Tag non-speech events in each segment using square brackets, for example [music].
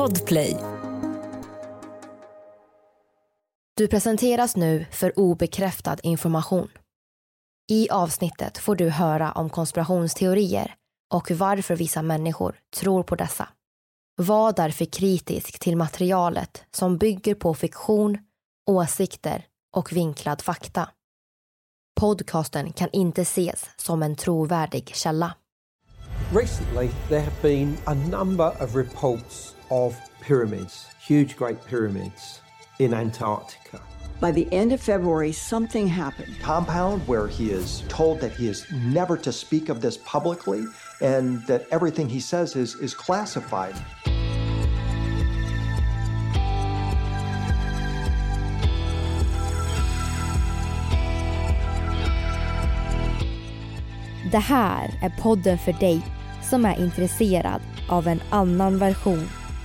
Podplay. Du presenteras nu för obekräftad information. I avsnittet får du höra om konspirationsteorier och varför vissa människor tror på dessa. Var därför kritisk till materialet som bygger på fiktion, åsikter och vinklad fakta. Podcasten kan inte ses som en trovärdig källa. Recently, there have been a number of reports of pyramids, huge great pyramids in Antarctica. By the end of February, something happened. compound where he is told that he is never to speak of this publicly and that everything he says is, is classified. Det här är podden för dig som är intresserad av en annan version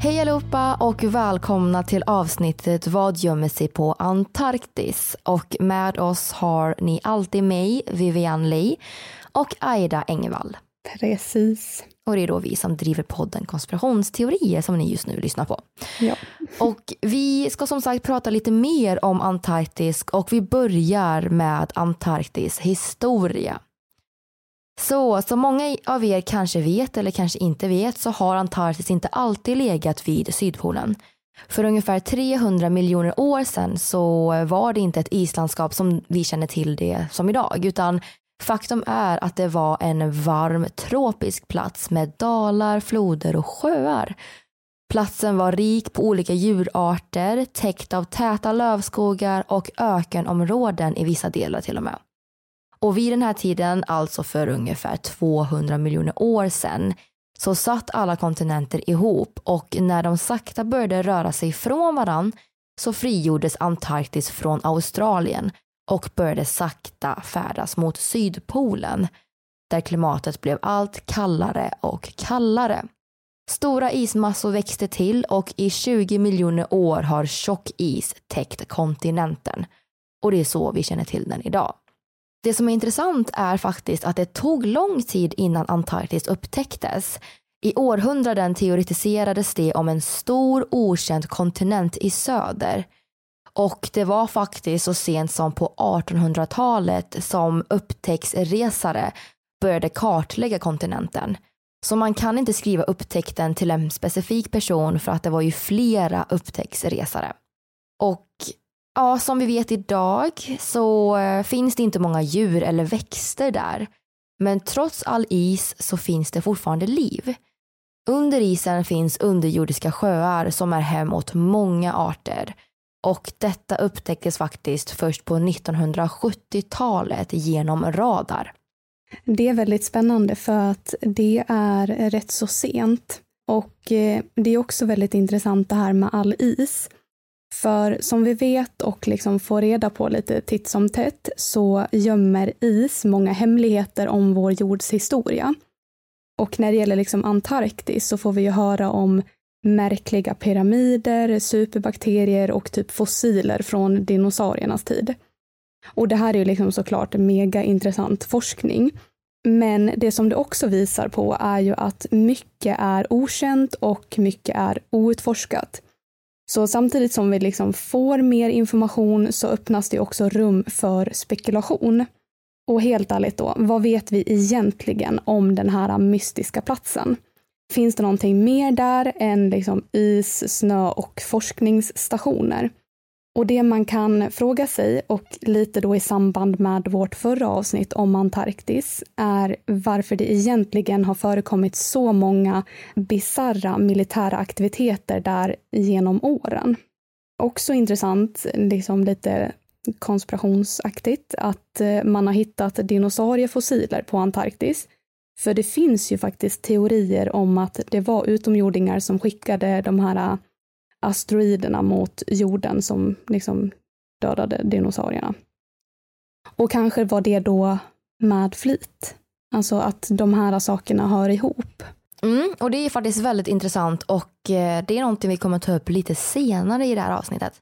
Hej allihopa och välkomna till avsnittet Vad gömmer sig på Antarktis? Och med oss har ni alltid mig, Vivian Lee och Aida Engvall. Precis. Och det är då vi som driver podden Konspirationsteorier som ni just nu lyssnar på. Ja. Och vi ska som sagt prata lite mer om Antarktis och vi börjar med Antarktis historia. Så som många av er kanske vet eller kanske inte vet så har Antarktis inte alltid legat vid Sydpolen. För ungefär 300 miljoner år sedan så var det inte ett islandskap som vi känner till det som idag utan faktum är att det var en varm tropisk plats med dalar, floder och sjöar. Platsen var rik på olika djurarter, täckt av täta lövskogar och ökenområden i vissa delar till och med. Och vid den här tiden, alltså för ungefär 200 miljoner år sedan, så satt alla kontinenter ihop och när de sakta började röra sig från varann så frigjordes Antarktis från Australien och började sakta färdas mot Sydpolen där klimatet blev allt kallare och kallare. Stora ismassor växte till och i 20 miljoner år har tjock is täckt kontinenten. Och det är så vi känner till den idag. Det som är intressant är faktiskt att det tog lång tid innan Antarktis upptäcktes. I århundraden teoretiserades det om en stor okänd kontinent i söder. Och det var faktiskt så sent som på 1800-talet som upptäcktsresare började kartlägga kontinenten. Så man kan inte skriva upptäckten till en specifik person för att det var ju flera upptäcktsresare. Och ja, som vi vet idag så eh, finns det inte många djur eller växter där. Men trots all is så finns det fortfarande liv. Under isen finns underjordiska sjöar som är hem åt många arter. Och detta upptäcktes faktiskt först på 1970-talet genom radar. Det är väldigt spännande för att det är rätt så sent. Och eh, det är också väldigt intressant det här med all is. För som vi vet och liksom får reda på lite titt som tätt så gömmer is många hemligheter om vår jords historia. Och när det gäller liksom Antarktis så får vi ju höra om märkliga pyramider, superbakterier och typ fossiler från dinosauriernas tid. Och det här är ju liksom såklart mega intressant forskning. Men det som det också visar på är ju att mycket är okänt och mycket är outforskat. Så samtidigt som vi liksom får mer information så öppnas det också rum för spekulation. Och helt ärligt då, vad vet vi egentligen om den här mystiska platsen? Finns det någonting mer där än liksom is, snö och forskningsstationer? Och det man kan fråga sig, och lite då i samband med vårt förra avsnitt om Antarktis, är varför det egentligen har förekommit så många bizarra militära aktiviteter där genom åren. Också intressant, liksom lite konspirationsaktigt, att eh, man har hittat dinosauriefossiler på Antarktis. För det finns ju faktiskt teorier om att det var utomjordingar som skickade de här asteroiderna mot jorden som liksom dödade dinosaurierna. Och kanske var det då med flit. Alltså att de här sakerna hör ihop. Mm, och det är faktiskt väldigt intressant och eh, det är någonting vi kommer ta upp lite senare i det här avsnittet.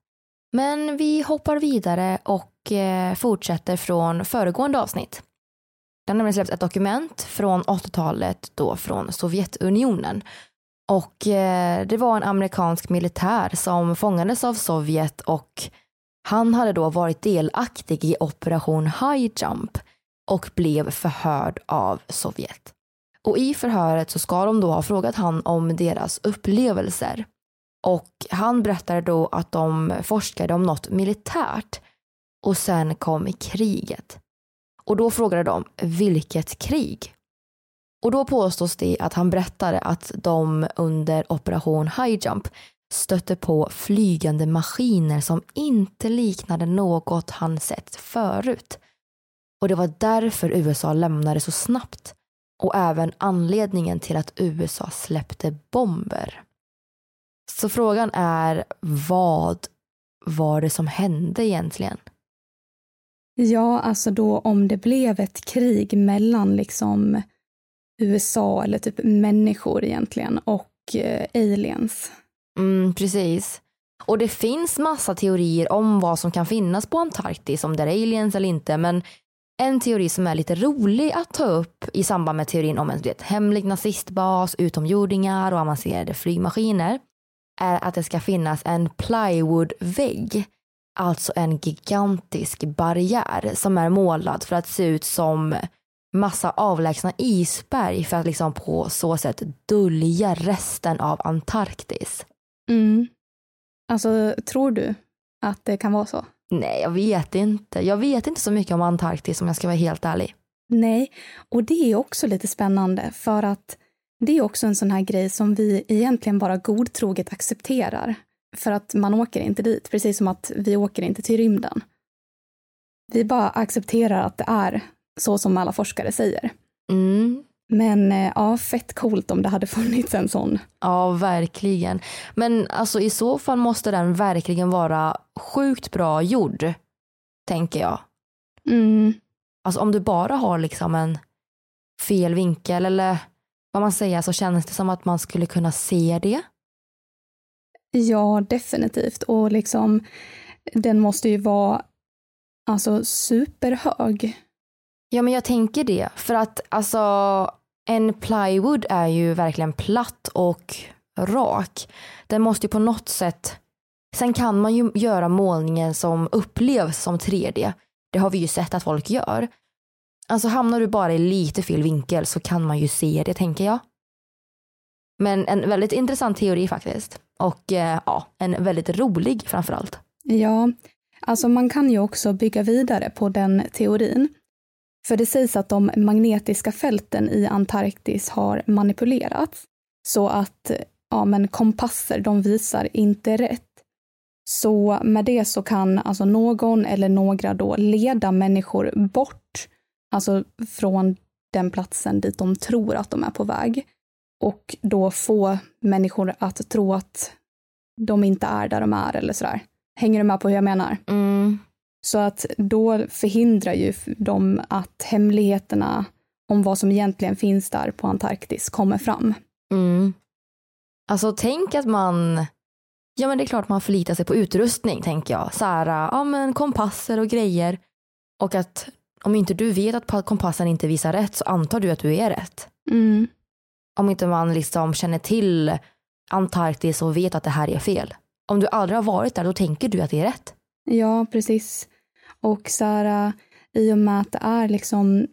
Men vi hoppar vidare och eh, fortsätter från föregående avsnitt. Det har nämligen släppts ett dokument från 80-talet då från Sovjetunionen. Och eh, det var en amerikansk militär som fångades av Sovjet och han hade då varit delaktig i operation High Jump och blev förhörd av Sovjet. Och i förhöret så ska de då ha frågat han om deras upplevelser. Och han berättade då att de forskade om något militärt och sen kom kriget. Och då frågade de vilket krig? Och då påstås det att han berättade att de under operation High Jump stötte på flygande maskiner som inte liknade något han sett förut. Och det var därför USA lämnade så snabbt och även anledningen till att USA släppte bomber. Så frågan är vad var det som hände egentligen? Ja, alltså då om det blev ett krig mellan liksom USA eller typ människor egentligen och eh, aliens. Mm, precis. Och det finns massa teorier om vad som kan finnas på Antarktis, om det är aliens eller inte, men en teori som är lite rolig att ta upp i samband med teorin om en vet, hemlig nazistbas, utomjordingar och avancerade flygmaskiner är att det ska finnas en plywoodvägg, alltså en gigantisk barriär som är målad för att se ut som massa avlägsna isberg för att liksom på så sätt dölja resten av Antarktis. Mm. Alltså, tror du att det kan vara så? Nej, jag vet inte. Jag vet inte så mycket om Antarktis om jag ska vara helt ärlig. Nej, och det är också lite spännande för att det är också en sån här grej som vi egentligen bara godtroget accepterar. För att man åker inte dit, precis som att vi åker inte till rymden. Vi bara accepterar att det är så som alla forskare säger. Mm. Men eh, ja, fett coolt om det hade [laughs] funnits en sån. Ja, verkligen. Men alltså i så fall måste den verkligen vara sjukt bra gjord, tänker jag. Mm. Alltså om du bara har liksom en fel vinkel eller vad man säger så känns det som att man skulle kunna se det. Ja, definitivt. Och liksom den måste ju vara alltså superhög. Ja, men jag tänker det. För att alltså en plywood är ju verkligen platt och rak. Den måste ju på något sätt Sen kan man ju göra målningen som upplevs som 3D. Det har vi ju sett att folk gör. Alltså hamnar du bara i lite fel vinkel så kan man ju se det tänker jag. Men en väldigt intressant teori faktiskt. Och eh, ja, en väldigt rolig framförallt. Ja, alltså man kan ju också bygga vidare på den teorin. För det sägs att de magnetiska fälten i Antarktis har manipulerats så att ja, men kompasser de visar inte rätt. Så med det så kan alltså någon eller några då leda människor bort, alltså från den platsen dit de tror att de är på väg. Och då få människor att tro att de inte är där de är eller sådär. Hänger du med på hur jag menar? Mm. Så att då förhindrar ju de att hemligheterna om vad som egentligen finns där på Antarktis kommer fram. Mm. Alltså tänk att man, ja men det är klart man förlitar sig på utrustning tänker jag. Så här, ja men kompasser och grejer. Och att om inte du vet att kompassen inte visar rätt så antar du att du är rätt. Mm. Om inte man liksom känner till Antarktis och vet att det här är fel. Om du aldrig har varit där då tänker du att det är rätt. Ja, precis. Och så här, i och med att det är liksom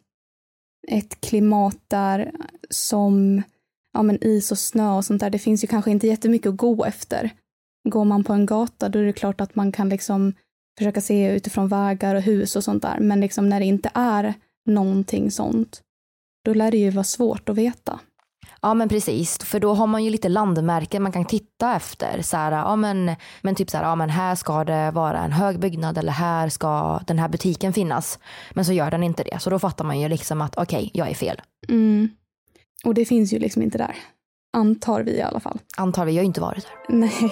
ett klimat där som ja, men is och snö och sånt där, det finns ju kanske inte jättemycket att gå efter. Går man på en gata då är det klart att man kan liksom försöka se utifrån vägar och hus och sånt där. Men liksom när det inte är någonting sånt, då lär det ju vara svårt att veta. Ja men precis, för då har man ju lite landmärken man kan titta efter. Så här, ja, men, men typ så här, ja, men här ska det vara en hög byggnad eller här ska den här butiken finnas. Men så gör den inte det, så då fattar man ju liksom att okej, okay, jag är fel. Mm. Och det finns ju liksom inte där. Antar vi i alla fall. Antar vi, jag har inte varit där. Nej.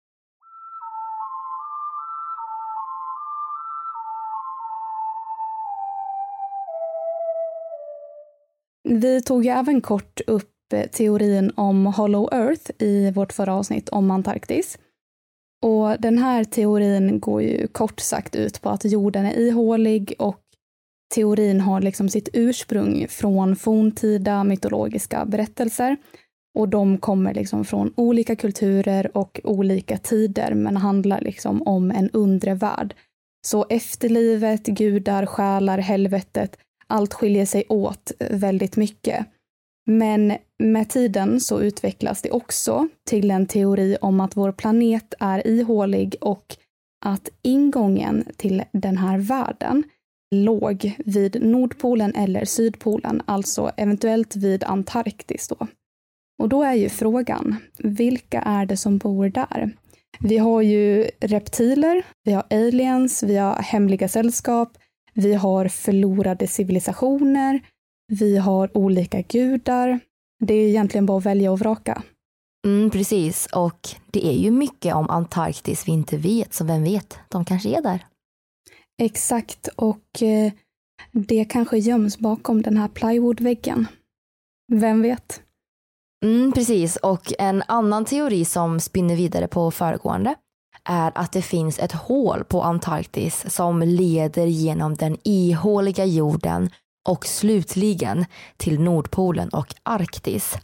Vi tog ju även kort upp eh, teorin om Hollow Earth i vårt förra avsnitt om Antarktis. Och den här teorin går ju kort sagt ut på att jorden är ihålig och teorin har liksom sitt ursprung från forntida mytologiska berättelser. Och de kommer liksom från olika kulturer och olika tider men handlar liksom om en undre värld. Så efterlivet, gudar, själar, helvetet, allt skiljer sig åt väldigt mycket. Men med tiden så utvecklas det också till en teori om att vår planet är ihålig och att ingången till den här världen låg vid Nordpolen eller Sydpolen, alltså eventuellt vid Antarktis då. Och då är ju frågan, vilka är det som bor där? Vi har ju reptiler, vi har aliens, vi har hemliga sällskap, vi har förlorade civilisationer, vi har olika gudar. Det är egentligen bara att välja och vraka. Mm, precis, och det är ju mycket om Antarktis vi inte vet, så vem vet, de kanske är där. Exakt, och eh, det kanske göms bakom den här plywoodväggen. Vem vet? Mm, precis, och en annan teori som spinner vidare på föregående är att det finns ett hål på Antarktis som leder genom den ihåliga jorden och slutligen till Nordpolen och Arktis,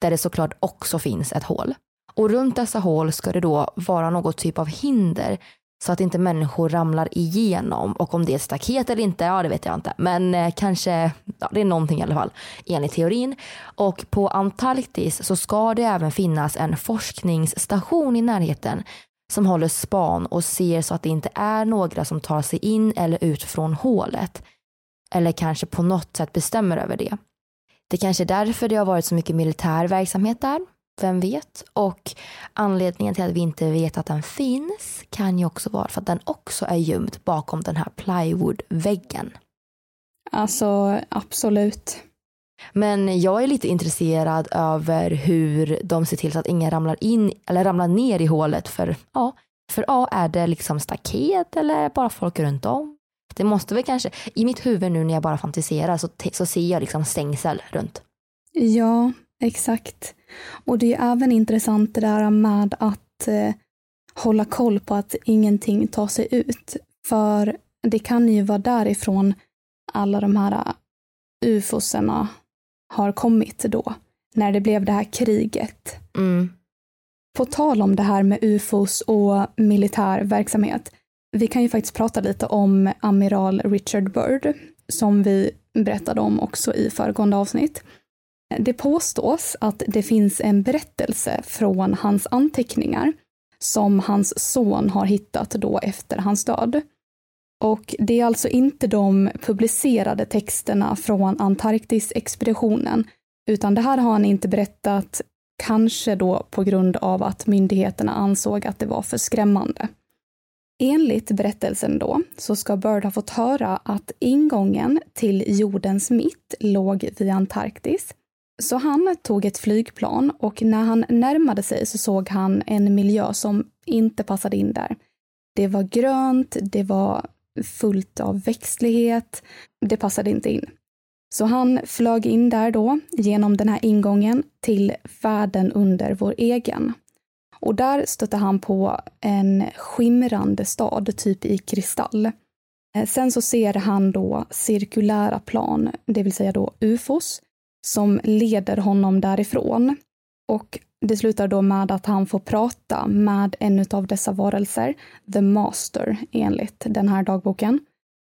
där det såklart också finns ett hål. Och runt dessa hål ska det då vara något typ av hinder så att inte människor ramlar igenom. Och om det är ett staket eller inte, ja det vet jag inte. Men eh, kanske, ja, det är någonting i alla fall enligt teorin. Och på Antarktis så ska det även finnas en forskningsstation i närheten som håller span och ser så att det inte är några som tar sig in eller ut från hålet. Eller kanske på något sätt bestämmer över det. Det kanske är därför det har varit så mycket militär verksamhet där. Vem vet? Och anledningen till att vi inte vet att den finns kan ju också vara för att den också är gömd bakom den här plywoodväggen. Alltså absolut. Men jag är lite intresserad över hur de ser till så att ingen ramlar in eller ramlar ner i hålet för ja, för ja, är det liksom staket eller bara folk runt om? Det måste väl kanske, i mitt huvud nu när jag bara fantiserar så, så ser jag liksom stängsel runt. Ja, exakt. Och det är även intressant det där med att eh, hålla koll på att ingenting tar sig ut. För det kan ju vara därifrån alla de här eh, ufosarna ufoserna har kommit då, när det blev det här kriget. Mm. På tal om det här med ufos och militär verksamhet, vi kan ju faktiskt prata lite om amiral Richard Byrd, som vi berättade om också i föregående avsnitt. Det påstås att det finns en berättelse från hans anteckningar som hans son har hittat då efter hans död. Och det är alltså inte de publicerade texterna från Antarktisexpeditionen, utan det här har han inte berättat, kanske då på grund av att myndigheterna ansåg att det var för skrämmande. Enligt berättelsen då så ska Bird ha fått höra att ingången till jordens mitt låg vid Antarktis. Så han tog ett flygplan och när han närmade sig så såg han en miljö som inte passade in där. Det var grönt, det var fullt av växtlighet. Det passade inte in. Så han flög in där då, genom den här ingången, till världen under vår egen. Och där stötte han på en skimrande stad, typ i kristall. Eh, sen så ser han då cirkulära plan, det vill säga då ufos, som leder honom därifrån. Och det slutar då med att han får prata med en av dessa varelser, The Master enligt den här dagboken,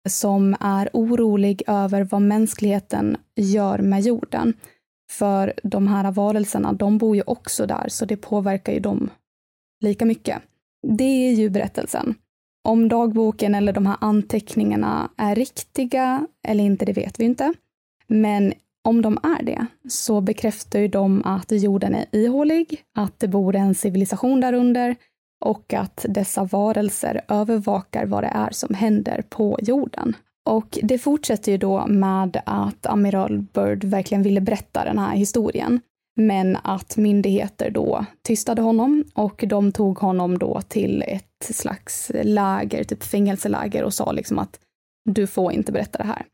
som är orolig över vad mänskligheten gör med jorden. För de här varelserna, de bor ju också där, så det påverkar ju dem lika mycket. det är ju berättelsen. Om dagboken eller de här anteckningarna är riktiga eller inte, det vet vi inte. Men om de är det så bekräftar ju de att jorden är ihålig, att det bor en civilisation därunder och att dessa varelser övervakar vad det är som händer på jorden. Och det fortsätter ju då med att amiral Byrd verkligen ville berätta den här historien. Men att myndigheter då tystade honom och de tog honom då till ett slags läger, typ fängelseläger och sa liksom att du får inte berätta det här.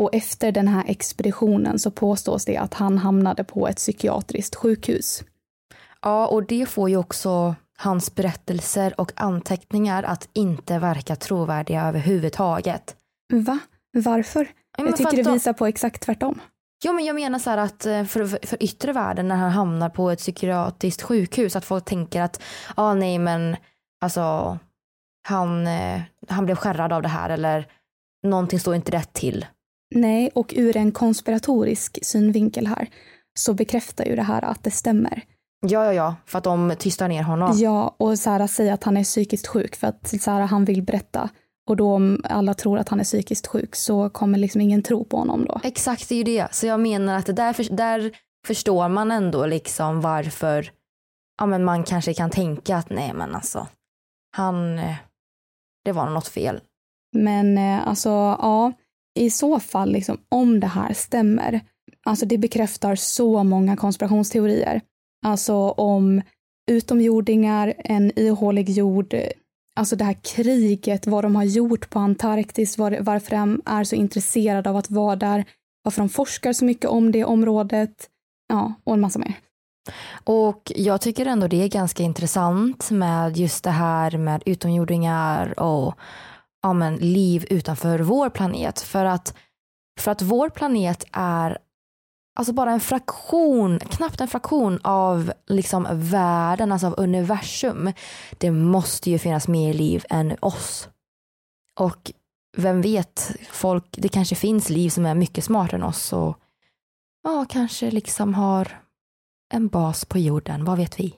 Och efter den här expeditionen så påstås det att han hamnade på ett psykiatriskt sjukhus. Ja, och det får ju också hans berättelser och anteckningar att inte verka trovärdiga överhuvudtaget. Va? Varför? Ja, jag tycker det de... visar på exakt tvärtom. Ja, men jag menar så här att eh, för, för yttre världen när han hamnar på ett psykiatriskt sjukhus att folk tänker att ja, ah, nej, men alltså han, eh, han blev skärrad av det här eller någonting står inte rätt till. Nej, och ur en konspiratorisk synvinkel här så bekräftar ju det här att det stämmer. Ja, ja, ja, för att de tystar ner honom. Ja, och Sara säger att han är psykiskt sjuk för att Sara han vill berätta. Och då om alla tror att han är psykiskt sjuk så kommer liksom ingen tro på honom då. Exakt, det är ju det. Så jag menar att där, för, där förstår man ändå liksom varför ja, men man kanske kan tänka att nej men alltså han, eh, det var något fel. Men eh, alltså ja, i så fall liksom om det här stämmer, alltså det bekräftar så många konspirationsteorier. Alltså om utomjordingar, en ihålig jord, alltså det här kriget, vad de har gjort på Antarktis, var, varför de är så intresserade av att vara där, varför de forskar så mycket om det området, ja, och en massa mer. Och jag tycker ändå det är ganska intressant med just det här med utomjordingar och ja, men, liv utanför vår planet. För att, för att vår planet är alltså bara en fraktion, knappt en fraktion av liksom världen, alltså av universum. Det måste ju finnas mer liv än oss. Och vem vet, folk, det kanske finns liv som är mycket smartare än oss och ja, kanske liksom har en bas på jorden, vad vet vi?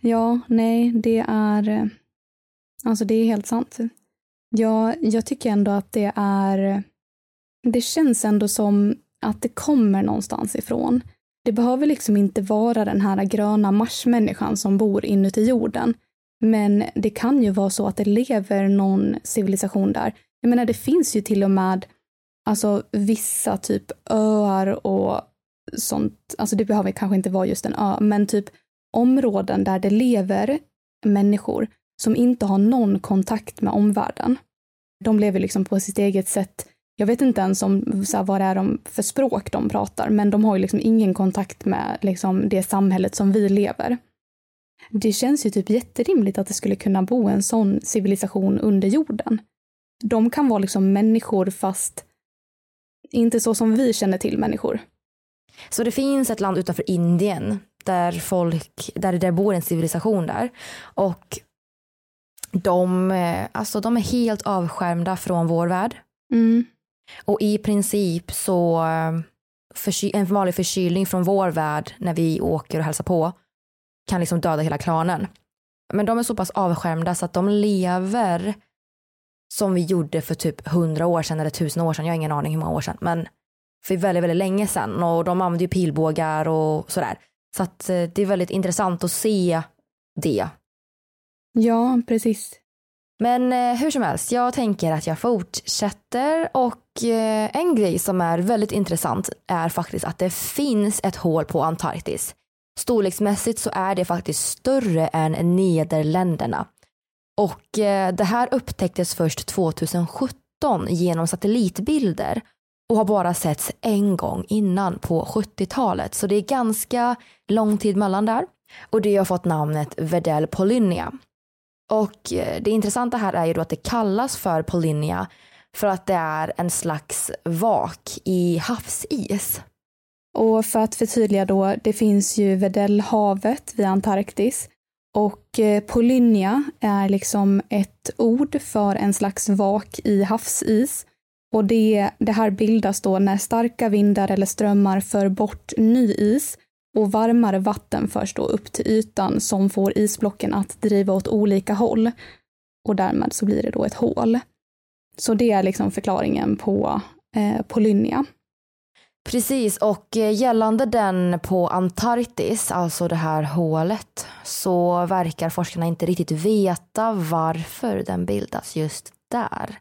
Ja, nej, det är, eh, alltså det är helt sant. Ja, jag tycker ändå att det är, det känns ändå som att det kommer någonstans ifrån. Det behöver liksom inte vara den här gröna marsmänniskan som bor inuti jorden. Men det kan ju vara så att det lever någon civilisation där. Jag menar, det finns ju till och med alltså vissa typ öar och sånt. Alltså det behöver kanske inte vara just en ö, men typ områden där det lever människor som inte har någon kontakt med omvärlden. De lever liksom på sitt eget sätt jag vet inte ens om, så här, vad det är de, för språk de pratar, men de har ju liksom ingen kontakt med liksom, det samhället som vi lever. Det känns ju typ jätterimligt att det skulle kunna bo en sån civilisation under jorden. De kan vara liksom människor fast inte så som vi känner till människor. Så det finns ett land utanför Indien där folk, där det bor en civilisation där och de, eh, alltså de är helt avskärmda från vår värld. Mm. Och i princip så, en vanlig förkylning från vår värld när vi åker och hälsar på kan liksom döda hela klanen. Men de är så pass avskärmda så att de lever som vi gjorde för typ hundra år sedan eller tusen år sedan. Jag har ingen aning hur många år sedan, men för väldigt, väldigt länge sedan och de använder ju pilbågar och sådär. Så att eh, det är väldigt intressant att se det. Ja, precis. Men eh, hur som helst, jag tänker att jag fortsätter och eh, en grej som är väldigt intressant är faktiskt att det finns ett hål på Antarktis. Storleksmässigt så är det faktiskt större än Nederländerna. Och eh, det här upptäcktes först 2017 genom satellitbilder och har bara setts en gång innan på 70-talet. Så det är ganska lång tid mellan där. Och det har fått namnet Vedel Polynia. Och eh, det intressanta här är ju då att det kallas för Polinia för att det är en slags vak i havsis. Och för att förtydliga då, det finns ju Weddellhavet vid Antarktis och eh, Polinia Polynia är liksom ett ord för en slags vak i havsis. Och det, det här bildas då när starka vindar eller strömmar för bort ny is och varmare vatten förs då upp till ytan som får isblocken att driva åt olika håll. Och därmed så blir det då ett hål. Så det är liksom förklaringen på eh, Polynnia. Precis, och eh, gällande den på Antarktis, alltså det här hålet, så verkar forskarna inte riktigt veta varför den bildas just där.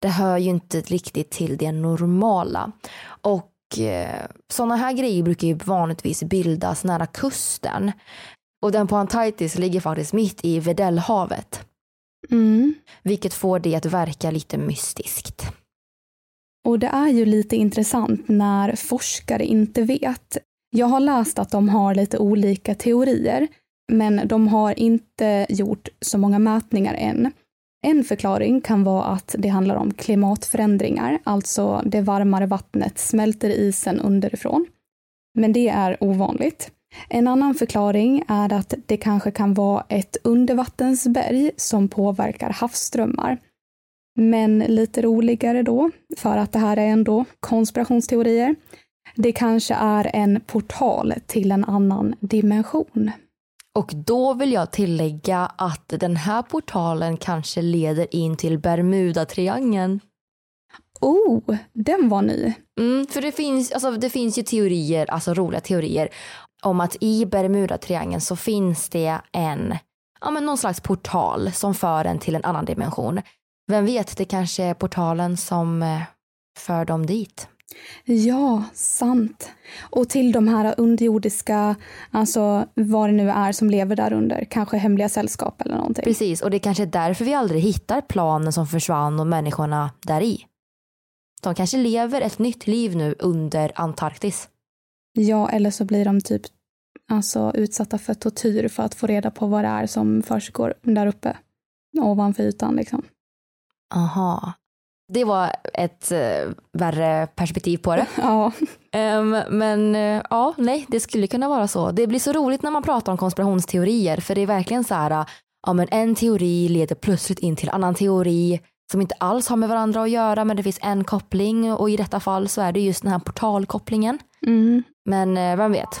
Det hör ju inte riktigt till det normala. Och eh, sådana här grejer brukar ju vanligtvis bildas nära kusten. Och den på Antarktis ligger faktiskt mitt i Weddellhavet. Mm. Vilket får det att verka lite mystiskt. Och det är ju lite intressant när forskare inte vet. Jag har läst att de har lite olika teorier, men de har inte gjort så många mätningar än. En förklaring kan vara att det handlar om klimatförändringar, alltså det varmare vattnet smälter isen underifrån. Men det är ovanligt. En annan förklaring är att det kanske kan vara ett undervattensberg som påverkar havsströmmar. Men lite roligare då, för att det här är ändå konspirationsteorier. Det kanske är en portal till en annan dimension. Och då vill jag tillägga att den här portalen kanske leder in till Bermudatriangeln. Oh, den var ny. Mm, för det finns, alltså, det finns ju teorier, alltså roliga teorier, om att i Bermudatriangeln så finns det en, ja men någon slags portal som för en till en annan dimension. Vem vet, det kanske är portalen som eh, för dem dit. Ja, sant. Och till de här underjordiska, alltså vad det nu är som lever där under, kanske hemliga sällskap eller någonting. Precis, och det kanske är därför vi aldrig hittar planen som försvann och människorna där i. De kanske lever ett nytt liv nu under Antarktis. Ja, eller så blir de typ alltså, utsatta för tortyr för att få reda på vad det är som försiggår där uppe. Ovanför ytan liksom. Aha. Det var ett uh, värre perspektiv på det. [laughs] ja. Um, men uh, ja, nej, det skulle kunna vara så. Det blir så roligt när man pratar om konspirationsteorier för det är verkligen så här, ja men en teori leder plötsligt in till annan teori som inte alls har med varandra att göra men det finns en koppling och i detta fall så är det just den här portalkopplingen. Mm. Men uh, vem vet?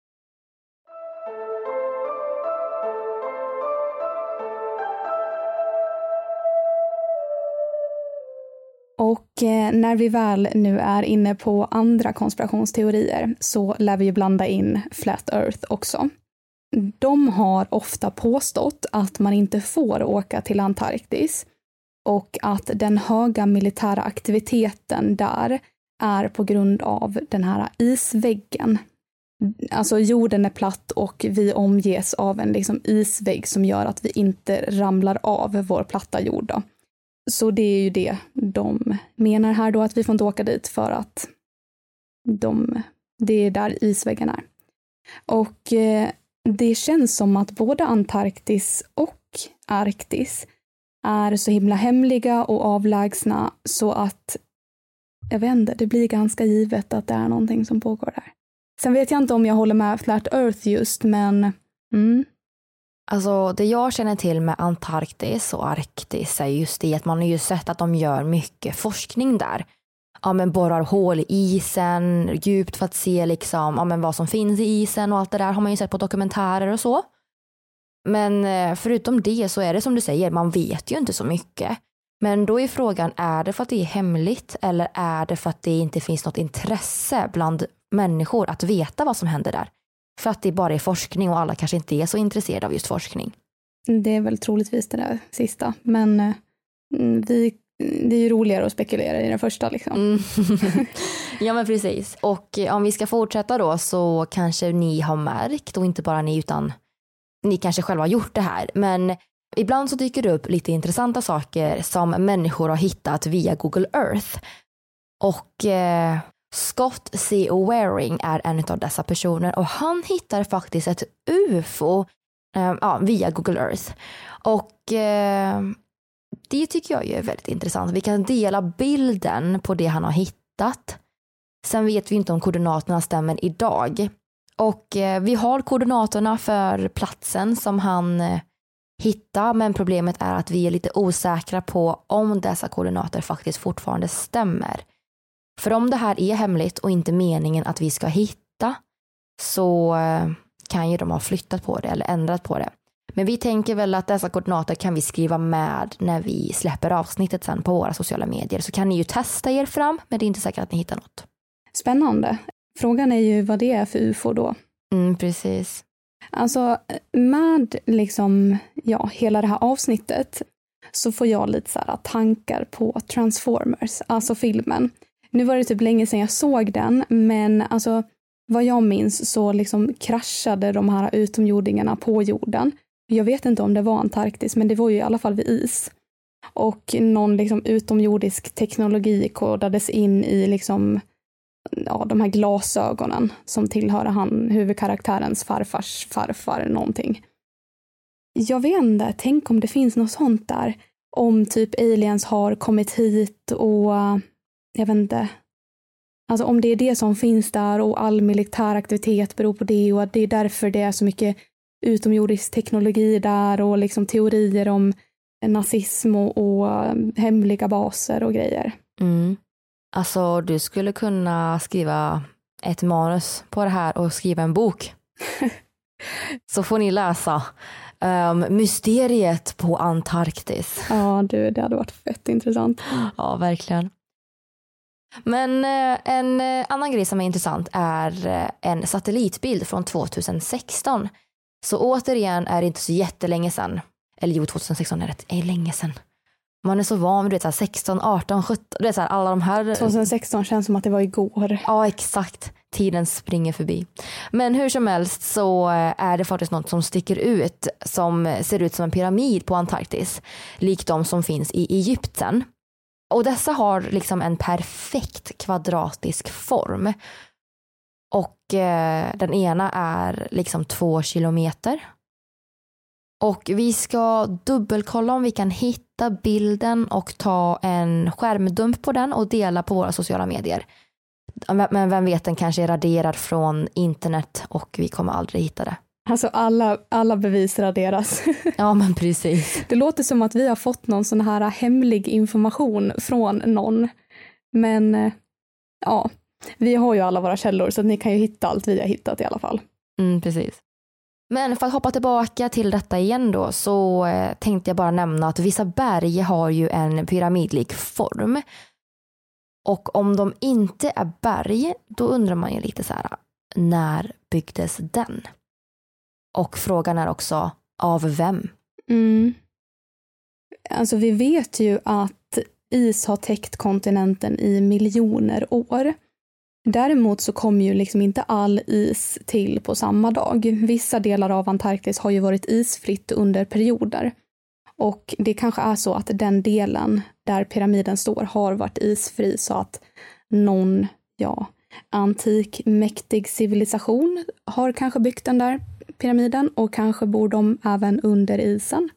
Och eh, när vi väl nu är inne på andra konspirationsteorier så lär vi ju blanda in Flat Earth också. De har ofta påstått att man inte får åka till Antarktis och att den höga militära aktiviteten där är på grund av den här isväggen. Alltså jorden är platt och vi omges av en liksom isvägg som gör att vi inte ramlar av vår platta jord. Då. Så det är ju det de menar här då, att vi får inte åka dit för att de, det är där isväggen är. Och eh, det känns som att både Antarktis och Arktis är så himla hemliga och avlägsna så att jag vet inte, det blir ganska givet att det är någonting som pågår där. Sen vet jag inte om jag håller med Flat Earth just, men mm, Alltså det jag känner till med Antarktis och Arktis är just det att man har ju sett att de gör mycket forskning där. Ja men borrar hål i isen djupt för att se liksom, ja, men vad som finns i isen och allt det där har man ju sett på dokumentärer och så. Men eh, förutom det så är det som du säger, man vet ju inte så mycket. Men då är frågan, är det för att det är hemligt eller är det för att det inte finns något intresse bland människor att veta vad som händer där? För att det bara är forskning och alla kanske inte är så intresserade av just forskning. Det är väl troligtvis det där sista. Men eh, vi, det är ju roligare att spekulera i den första liksom. Mm. [laughs] [laughs] ja men precis. Och eh, om vi ska fortsätta då så kanske ni har märkt och inte bara ni utan ni kanske själva har gjort det här. Men ibland så dyker det upp lite intressanta saker som människor har hittat via Google Earth. Och eh, Scott C. Waring är en av dessa personer och han hittar faktiskt ett UFO eh, ja, via Google Earth. Och eh, det tycker jag är väldigt intressant. Vi kan dela bilden på det han har hittat. Sen vet vi inte om koordinaterna stämmer idag. Och eh, vi har koordinaterna för platsen som han eh, hittade, men problemet är att vi är lite osäkra på om dessa koordinater faktiskt fortfarande stämmer. För om det här är hemligt och inte meningen att vi ska hitta så eh, kan ju de ha flyttat på det eller ändrat på det. Men vi tänker väl att dessa koordinater kan vi skriva med när vi släpper avsnittet sen på våra sociala medier. Så kan ni ju testa er fram, men det är inte säkert att ni hittar något. Spännande. Frågan är ju vad det är för ufo då. Mm, precis. Alltså med liksom, ja, hela det här avsnittet så får jag lite så här tankar på Transformers, alltså filmen. Nu var det typ länge sedan jag såg den, men alltså vad jag minns så liksom kraschade de här utomjordingarna på jorden. Jag vet inte om det var Antarktis, men det var ju i alla fall vid is. Och någon liksom utomjordisk teknologi kodades in i liksom ja, de här glasögonen som tillhör han, huvudkaraktärens farfars farfar någonting. Jag vet inte, tänk om det finns något sånt där. Om typ aliens har kommit hit och jag vet inte. Alltså om det är det som finns där och all militär aktivitet beror på det och att det är därför det är så mycket utomjordisk teknologi där och liksom teorier om nazism och, och hemliga baser och grejer. Mm. Alltså du skulle kunna skriva ett manus på det här och skriva en bok. [laughs] Så får ni läsa um, Mysteriet på Antarktis. Ja du, det hade varit fett intressant. Ja, verkligen. Men eh, en eh, annan grej som är intressant är eh, en satellitbild från 2016. Så återigen är det inte så jättelänge sedan. Eller jo, 2016 är det är länge sedan. Man är så van vid det, 16, 18, 17, det är så här, alla de här. 2016 känns som att det var igår. Ja, exakt. Tiden springer förbi. Men hur som helst så är det faktiskt något som sticker ut som ser ut som en pyramid på Antarktis. Likt de som finns i Egypten. Och dessa har liksom en perfekt kvadratisk form. Och eh, den ena är liksom två kilometer. Och vi ska dubbelkolla om vi kan hitta bilden och ta en skärmdump på den och dela på våra sociala medier. Men vem vet, den kanske är raderad från internet och vi kommer aldrig hitta det. Alltså alla, alla bevis raderas. [laughs] Ja men precis. Det låter som att vi har fått någon sån här hemlig information från någon. Men eh, ja, vi har ju alla våra källor så ni kan ju hitta allt vi har hittat i alla fall. Mm, precis. Men för att hoppa tillbaka till detta igen då så eh, tänkte jag bara nämna att vissa berg har ju en pyramidlik form. Och om de inte är berg, då undrar man ju lite så här, när byggdes den? Och frågan är också, av vem? Mm. Alltså vi vet ju att is har täckt kontinenten i miljoner år. Däremot så kom ju liksom inte all is till på samma dag. Vissa delar av Antarktis har ju varit isfritt under perioder. Och det kanske är så att den delen där pyramiden står har varit isfri så att någon, ja, antik mäktig civilisation har kanske byggt den där pyramiden och kanske bor de även under isen.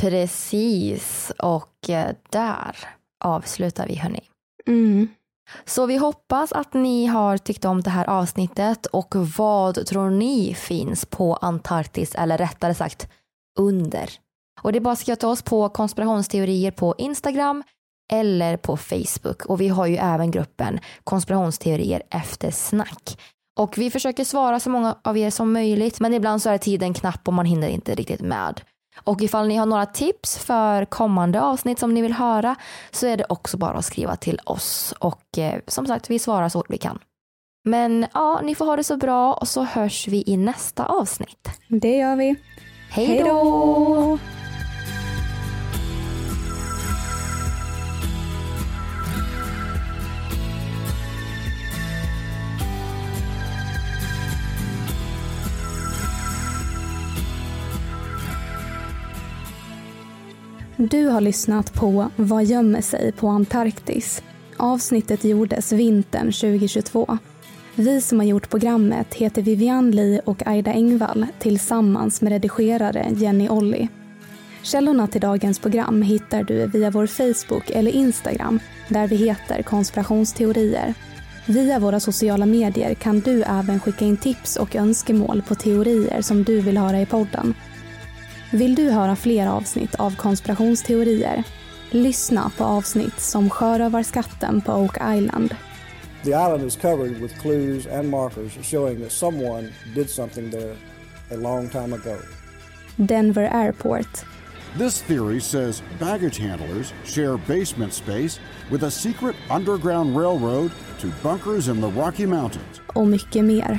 Precis, och eh, där avslutar vi hörni. Mm. Så vi hoppas att ni har tyckt om det här avsnittet och vad tror ni finns på Antarktis eller rättare sagt under? Och det är bara att skriva till oss på konspirationsteorier på Instagram eller på Facebook och vi har ju även gruppen konspirationsteorier efter snack. Och vi försöker svara så många av er som möjligt men ibland så är tiden knapp och man hinner inte riktigt med. Och ifall ni har några tips för kommande avsnitt som ni vill höra så är det också bara att skriva till oss och eh, som sagt vi svarar så fort vi kan. Men ja, ni får ha det så bra och så hörs vi i nästa avsnitt. Det gör vi. Hej då! Du har lyssnat på Vad gömmer sig på Antarktis? Avsnittet gjordes vintern 2022. Vi som har gjort programmet heter Vivian Lee och Aida Engvall tillsammans med redigerare Jenny Olli. Källorna till dagens program hittar du via vår Facebook eller Instagram där vi heter konspirationsteorier. Via våra sociala medier kan du även skicka in tips och önskemål på teorier som du vill höra i podden. Vill du höra fler avsnitt av konspirationsteorier? Lyssna på avsnitt som Sjörövarskatten på Oak Island. The island is covered with clues and markers showing that someone did something there a long time ago. Denver Airport. This theory says baggage handlers share basement space with a secret underground railroad to bunkers in the Rocky Mountains. Och mycket mer.